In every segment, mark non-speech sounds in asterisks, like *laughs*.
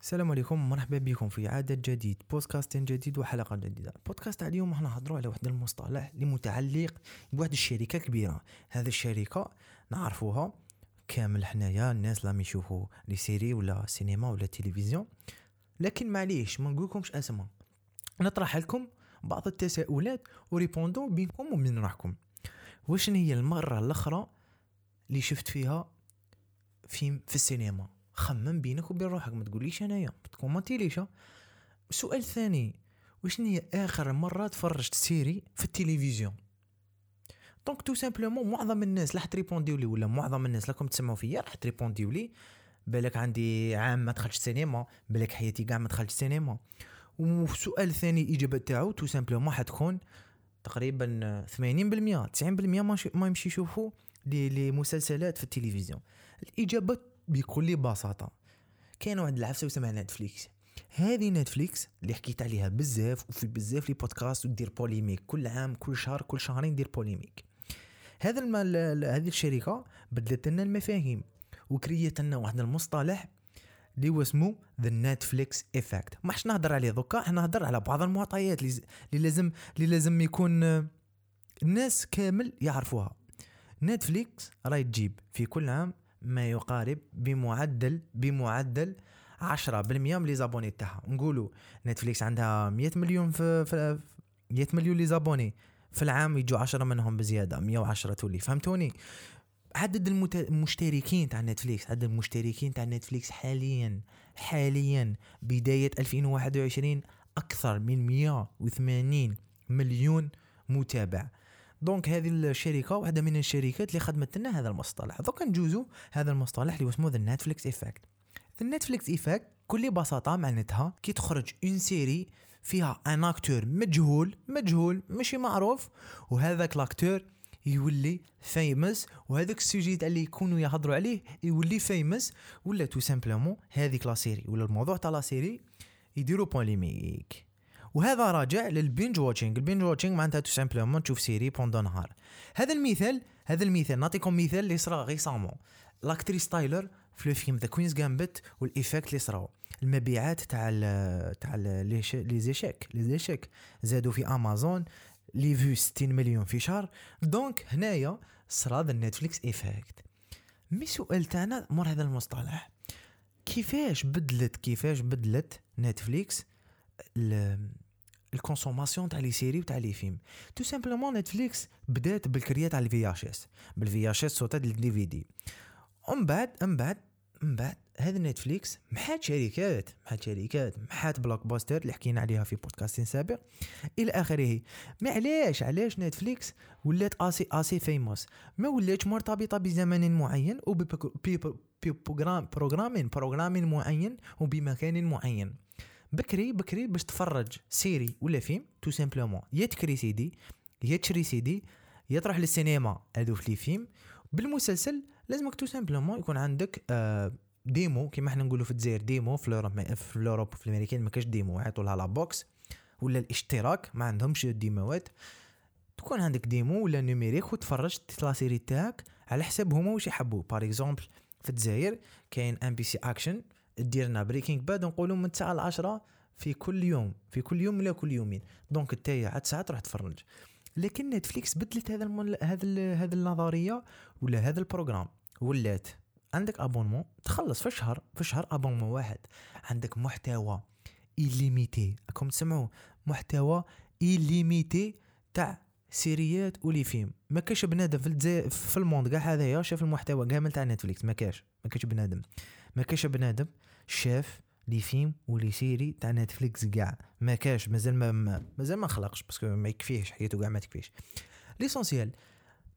السلام عليكم مرحبا بكم في عدد جديد بودكاست جديد وحلقة جديدة. البودكاست اليوم راح نهضروا على واحد المصطلح اللي متعلق بواحد الشركة كبيرة. هذه الشركة نعرفوها كامل حنايا الناس اللي يشوفوا les séries ولا سينما ولا تلفزيون. لكن معليش ما نقولكمش أسماء. نطرح لكم بعض التساؤلات وريبوندو بينكم وبين روحكم. واش هي المرة الأخرى اللي شفت فيها فيلم في السينما؟ خمم بينك وبين روحك ما تقوليش أنايا ما ليش السؤال الثاني واش هي آخر مرة تفرجت série في التلفزيون؟ donc tout simplement معظم الناس راح تريبونديو لي ولا معظم الناس راكم تسمعوا فيا راح تريبونديو لي. بالك عندي عام ما دخلتش سينما بالك حياتي كاع ما دخلتش سينما. والسؤال الثاني الاجابه تاعو tout simplement حتكون تقريبا 80% 90% ما يمشي يشوفوا les مسلسلات في التلفزيون. الإجابة بكل بساطة. كاين واحد العفسة اسمها نتفليكس. هذه نتفليكس اللي حكيت عليها بزاف وفي بزاف les podcasts ودير polémique كل عام كل شهر كل شهرين دير polémique هذا المال هذه الشركة بدلت لنا المفاهيم وكريت لنا واحد المصطلح اللي هو اسمه the Netflix effect ما حش نهضر عليه دوكا حنا نهضر على بعض المعطيات اللي لازم اللي لازم يكون الناس كامل يعرفوها. نتفليكس راهي تجيب في كل عام ما يقارب بمعدل بمعدل 10% من les abonnés تاعها. نقولوا نتفليكس عندها 100 مليون في, في 100 مليون les abonnés. في العام يجوا 10 منهم بزيادة 110 تولي. فهمتوني؟ عدد المشتركين تاع نتفليكس عدد المشتركين تاع نتفليكس حاليا حاليا بداية 2021 أكثر من 180 مليون متابع. donc هذه الشركة واحدة من الشركات اللي خدمت لنا هذا المصطلح. دوك نجوزو هذا المصطلح اللي اسمه the Netflix effect Netflix effect بكل بساطة معناتها كي تخرج une série فيها un acteur مجهول مجهول ماشي معروف وهذاك l'acteur يولي famous وهذاك ال sujet اللي يكونوا يهضروا عليه يولي famous ولا tout simplement هذيك la série ولا الموضوع تاع la série يديروا polémique وهذا راجع لل binge watching. ال binge watching معناتها tout simplement تشوف série pendant نهار. هذا المثال هذا المثال نعطيكم مثال اللي صرا récemment l'actrice تايلر في le film The Queen's Gambit وال effect اللي صراو المبيعات تاع ال تاع les échecs les échecs. زادوا في Amazon les vues 60 مليون في شهر. donc هنايا صرا the Netflix effect mais سؤال تاعنا مور هذا المصطلح. كيفاش بدلت كيفاش بدلت Netflix ال consommation تاع les séries وتاع les films tout simplement Netflix بدات بالكريه تاع ال VHS بال VHS صوتات ال DVD ومن بعد من بعد من بعد هذا Netflix محات شركات محات شركات محات Blockbuster اللي حكينا عليها في بودكاست سابق إلى اخره ما علاش علاش Netflix ولات assez assez fameuse ما ولاتش مرتبطه بزمن معين وب programme programme programme معين وبمكان معين بكري بكري باش تفرج série ولا film tout simplement يا تكري سيدي يا تشري سيدي يا تروح للسينما هذو في les films. بالمسلسل لازمك tout simplement يكون عندك آه démo كيما إحنا نقولوا في الجزائر démo في ال Europe في ال Europe في الأمريكان ما كاش démo يعيطوا لها la box ولا الاشتراك ما عندهمش démo ات. تكون عندك démo ولا numérique وتفرج la série تاعك على حسب هما واش يحبوا par exemple في الجزائر كاين MBC Action ديرنا Breaking Bad نقولوا من 9 ل 10 في كل يوم في كل يوم ولا كل يومين. donc أنت عاد ساعه تروح تفرج لكن Netflix بدلت هذا المل... هذا هذه النظرية ولا هذا ال programme ولات عندك abonnement تخلص في الشهر في الشهر abonnement واحد. عندك محتوى illimité راكم تسمعوا محتوى illimité تاع سيريات و les films. ما كاش بنادم في في ال monde. كاع هذايا شاف المحتوى كامل تاع Netflix ما كاش ما كاش بنادم. ما كاش بنادم شاف les films و les séries تاع Netflix كاع. ما كاش مازال ما مازال ما خلقش parce que ما يكفيهش حياته كاع ما تكفيش l'essentiel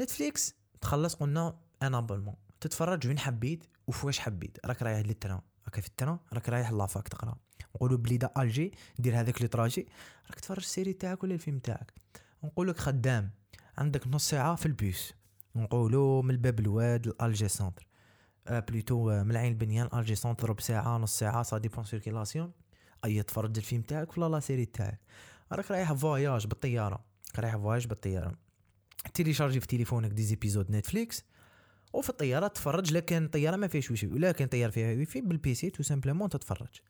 Netflix تخلص قلنا un abonnement تتفرج وين حبيت وفواش حبيت. راك رايح للتران. راك في التران راك رايح لافاك تقرا. نقولوا بليده الجي دير هذاك لي تراجي راك تفرج السيري تاعك ولا الفيلم تاعك. نقول لك خدام. عندك نص ساعة في البيس نقولوا من الباب الواد لالجي سونتر آه بلوتو آه، من العين البنيان الجي سونتر ربع ساعه نص ساعة سا ديبون سيركيلاسيون أي تفرج الفيلم تاعك ولا لا سيري تاعك. راك رايح فواياج بالطيارة. رايح فواياج بالطيارة. télécharger في تليفونك des épisodes Netflix وفي الطيارة تفرج لا كان الطيارة ما فيهاش ويفي ولا كان طياره فيها wifi بال PC tout simplement تتفرج.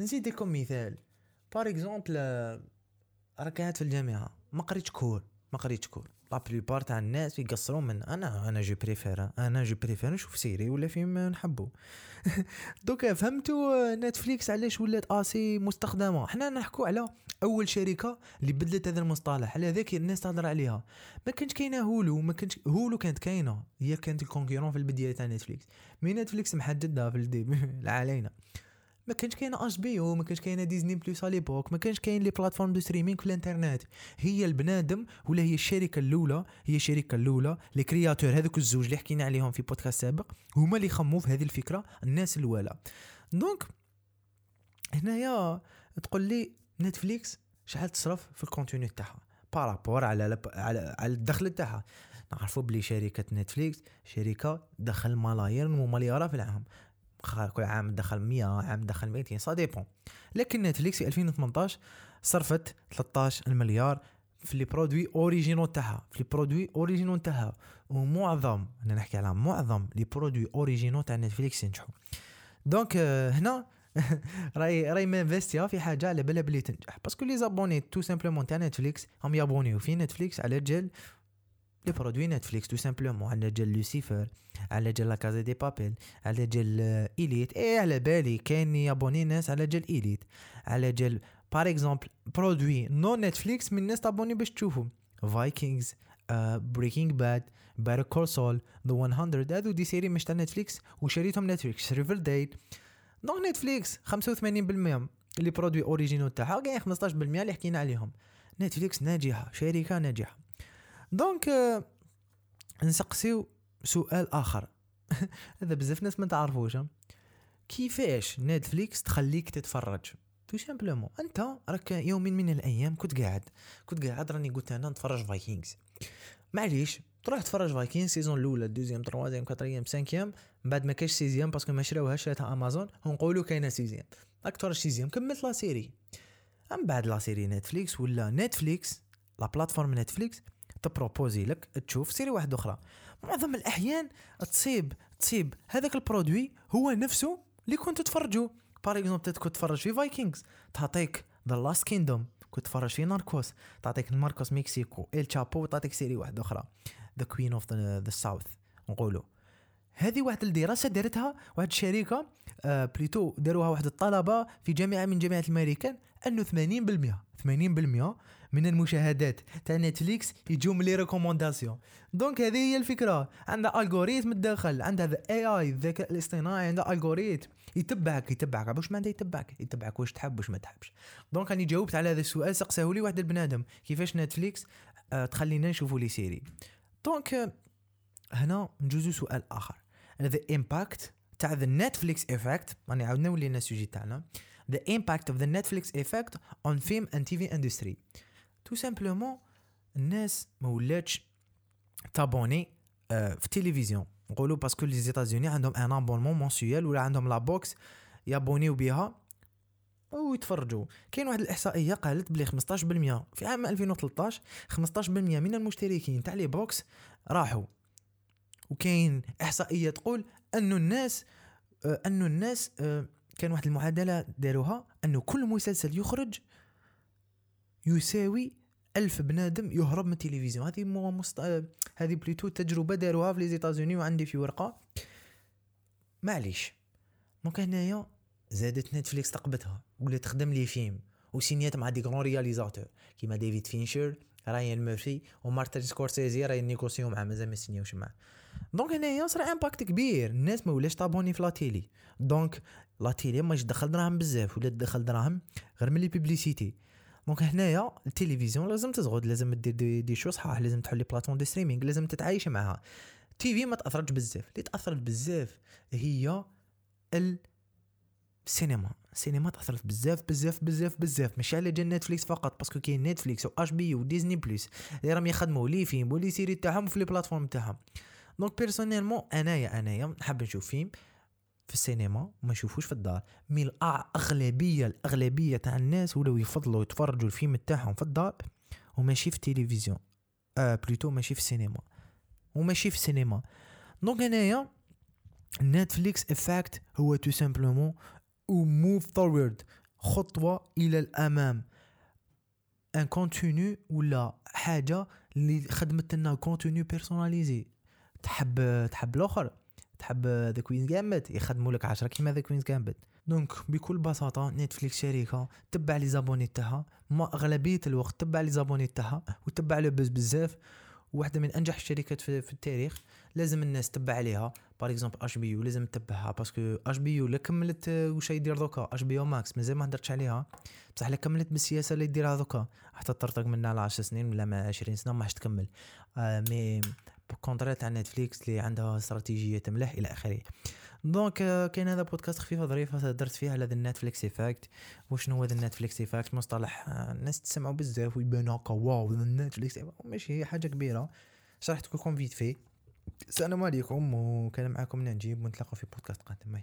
نزيد لكم مثال. par exemple راك قاعد في الجامعة. ما قريتش cours. ما قريتش cours. la plupart تاع الناس يقصرون من أنا أنا je préfère أنا je préfère نشوف série ولا فيلم نحبو donc فهمتوا Netflix علاش ولات assez مستخدمه حنا نحكوا على اول شركه اللي بدلت هذا المصطلح على ذاك الناس تهضر عليها ما كانش كاينة هولو ما كانش هولو كانت كاينة هي كانت الكونكورون في البدايه تاع نتفليكس مي نتفليكس محددها في الديب علينا ما كانش كاين اش بي أو ما كانش كاين ديزني بلس على ليبوك ما كانش كاين لي بلاتفورم دو ستريمينغ في الانترنت هي البنادم ولا هي الشركة الأولى؟ هي الشركة الأولى لي كرياتور هذوك الزوج اللي حكينا عليهم في بودكاست سابق هما اللي خموا في هذه الفكرة الناس الاولى donc هنايا تقول لي Netflix شحال تصرف في ال contenu تاعها؟ par rapport على على على الدخل تاعها. نعرفوا بلي شركة Netflix شركة دخل ملايير ومليارات في العام كل عام دخل 100 عام دخل 200 ça dépend لكن Netflix في 2018 صرفت 13 المليار في les produits originaux تاعها في les produits originaux تاعها. ومعظم أنا نحكي على معظم les produits originaux تاع Netflix ينجحوا. donc هنا *laughs* راي راي m'investi ها في حاجة على بالها بلي تنجح. parce que les abonnés tout simplement تاع Netflix هم يابونيو. في Netflix على جال les produits Netflix tout simplement على جال لوسيفر على جال La Casa de Papel على جال Elite إي على بالي كاين يابوني ناس على جال Elite على جال par exemple produits non Netflix من الناس تابوني باش تشوفوا Vikings Breaking Bad بار كول سول ذا 100 هذو دي سيري مش تاع نتفليكس وشريتهم نتفليكس. ريفر دايت دونك نتفليكس 85% اللي برودوي اوريجينو تاعها كاين 15% اللي حكينا عليهم. نتفليكس ناجحة شركة ناجحة. دونك نسقسيو سؤال آخر. *laughs* هذا بزاف ناس ما تعرفوش. كيفاش نتفليكس تخليك تتفرج؟ تو سامبلومون أنت راك يوم من الأيام كنت قاعد. كنت قاعد راني قلت أنا نتفرج Vikings معليش تروح تفرج Vikings saison الأولى deuxième troisième quatrième cinquième بعد ما كاش sixième parce que ما شراوهاش شراتها امازون ونقولوا كاينة sixième راك تفرج سيزيام كملت la série من بعد la série نتفليكس ولا نتفليكس la plateforme نتفليكس تبروبوزي لك تشوف série واحدة أخرى. معظم الأحيان تصيب تصيب هذاك ال produit هو نفسه اللي كنت تفرجوا par exemple كنت تفرج في Vikings تعطيك The Last Kingdom كنت تفرج في Narcos تعطيك Narcos Mexico El Chapo تعطيك série واحدة أخرى. The Queen of the South نقولوا. هذه واحد الدراسة دارتها واحد الشركة آه plutôt داروها واحد الطلبة في جامعة من جامعات الامريكان أنه 80% 80% من المشاهدات تاع نتفليكس يجوا من les recommandations. donc هذه هي الفكرة. عندها algorithm تدخل عندها AI الذكاء الاصطناعي عندها algorithm يتبعك يتبعك. واش معناتها يتبعك؟ يتبعك واش تحب واش ما تحبش. donc راني جاوبت على هذا السؤال سقساه لي واحد البنادم. كيفاش نتفليكس؟ آه تخلينا نشوفوا les séries. donc هنا نجوزو سؤال آخر. the impact تاع the Netflix effect راني عاودنا ولينا ال sujet تاعنا. The impact of the Netflix effect on film and TV industry. tout simplement الناس ما ولاتش تابوني في التلفزيون نقولوا parce que les États-Unis عندهم ان abonnement mensuel ولا عندهم la box يابونيو بها ويتفرجوا كاين واحد الاحصائيه قالت بلي 15% في عام 2013 15% من المشتركين تاع les box راحوا وكاين احصائيه تقول انه الناس انه الناس كان واحد المعادلة داروها أنه كل مسلسل يخرج يساوي ألف بنادم يهرب من التلفزيون. هذه مو مست... هذه plutôt تجربة داروها في les États-Unis وعندي في ورقة. معليش. دونك هنايا زادت نتفليكس تقبتها ولات تخدم les films وسينيات مع des grands réalisateurs. كيما ديفيد فينشر راين ميرفي ومارتن سكورسيزي راهي نيغوسيو معاه مازال ما سينيوش معاه. donc هنايا صرا impact كبير. الناس ما ولاش طابوني في la télé donc la télé ماش دخل دراهم بزاف ولا دخل دراهم غير من les publicités. donc هنايا التلفزيون لازم تزغد لازم دير des, des shows صحاح لازم تحل les plateformes de streaming لازم تتعايش معها TV ما تأثرتش بزاف. اللي تأثرت بزاف هي السينما السينما تأثرت بزاف بزاف بزاف بزاف. ماشي على جال نتفليكس فقط parce que كاين نتفليكس و HBO Disney Plus. اللي راهم يخدموا les films و les séries تاعهم في les plateformes تاعهم. donc personnellement أنايا أنايا نحب نشوف فيلم في السينما وما يشوفوش في الدار. mais الاغلبيه الأغلبية تاع الناس ولاو يفضلوا يتفرجوا الفيلم تاعهم في الدار وماشي في التلفزيون. آه plutôt ماشي في السينما. وماشي في السينما. donc هنايا Netflix effect هو tout simplement move forward خطوة إلى الأمام. un contenu ولا حاجة اللي خدمت لنا contenu personnalisé تحب تحب الآخر؟ تحب The Queen's Gambit يخدموا لك 10 كيما The Queen's Gambit donc بكل بساطة نتفليكس شركة تبع les abonnés تاعها ما أغلبية الوقت تبع les abonnés تاعها وتبع le buzz بزاف. واحدة من أنجح الشركات في, التاريخ. لازم الناس تبع عليها. par exemple HBO لازم تتبعها parce que HBO لا كملت واش يدير دوكا؟ HBO Max مازال ما هدرتش عليها. بصح لا كملت بالسياسة اللي ديرها دوكا. حتى تطرطق منها على 10 سنين ولا ما 20 سنة ما تكمل. آه mais contraire تاع نتفليكس اللي عندها استراتيجية ملاح إلى آخره. donc آه، كاين هذا بودكاست خفيفه ظريفه درت فيها على ال Netflix effect وشنو هو ال Netflix effect مصطلح آه، الناس تسمعوا بزاف ويبان هكا wow النتفليكس ماشي حاجة كبيرة. شرحت لكم فيت في السلام عليكم وكان معكم نجيب. ونتلاقوا في بودكاست قادم.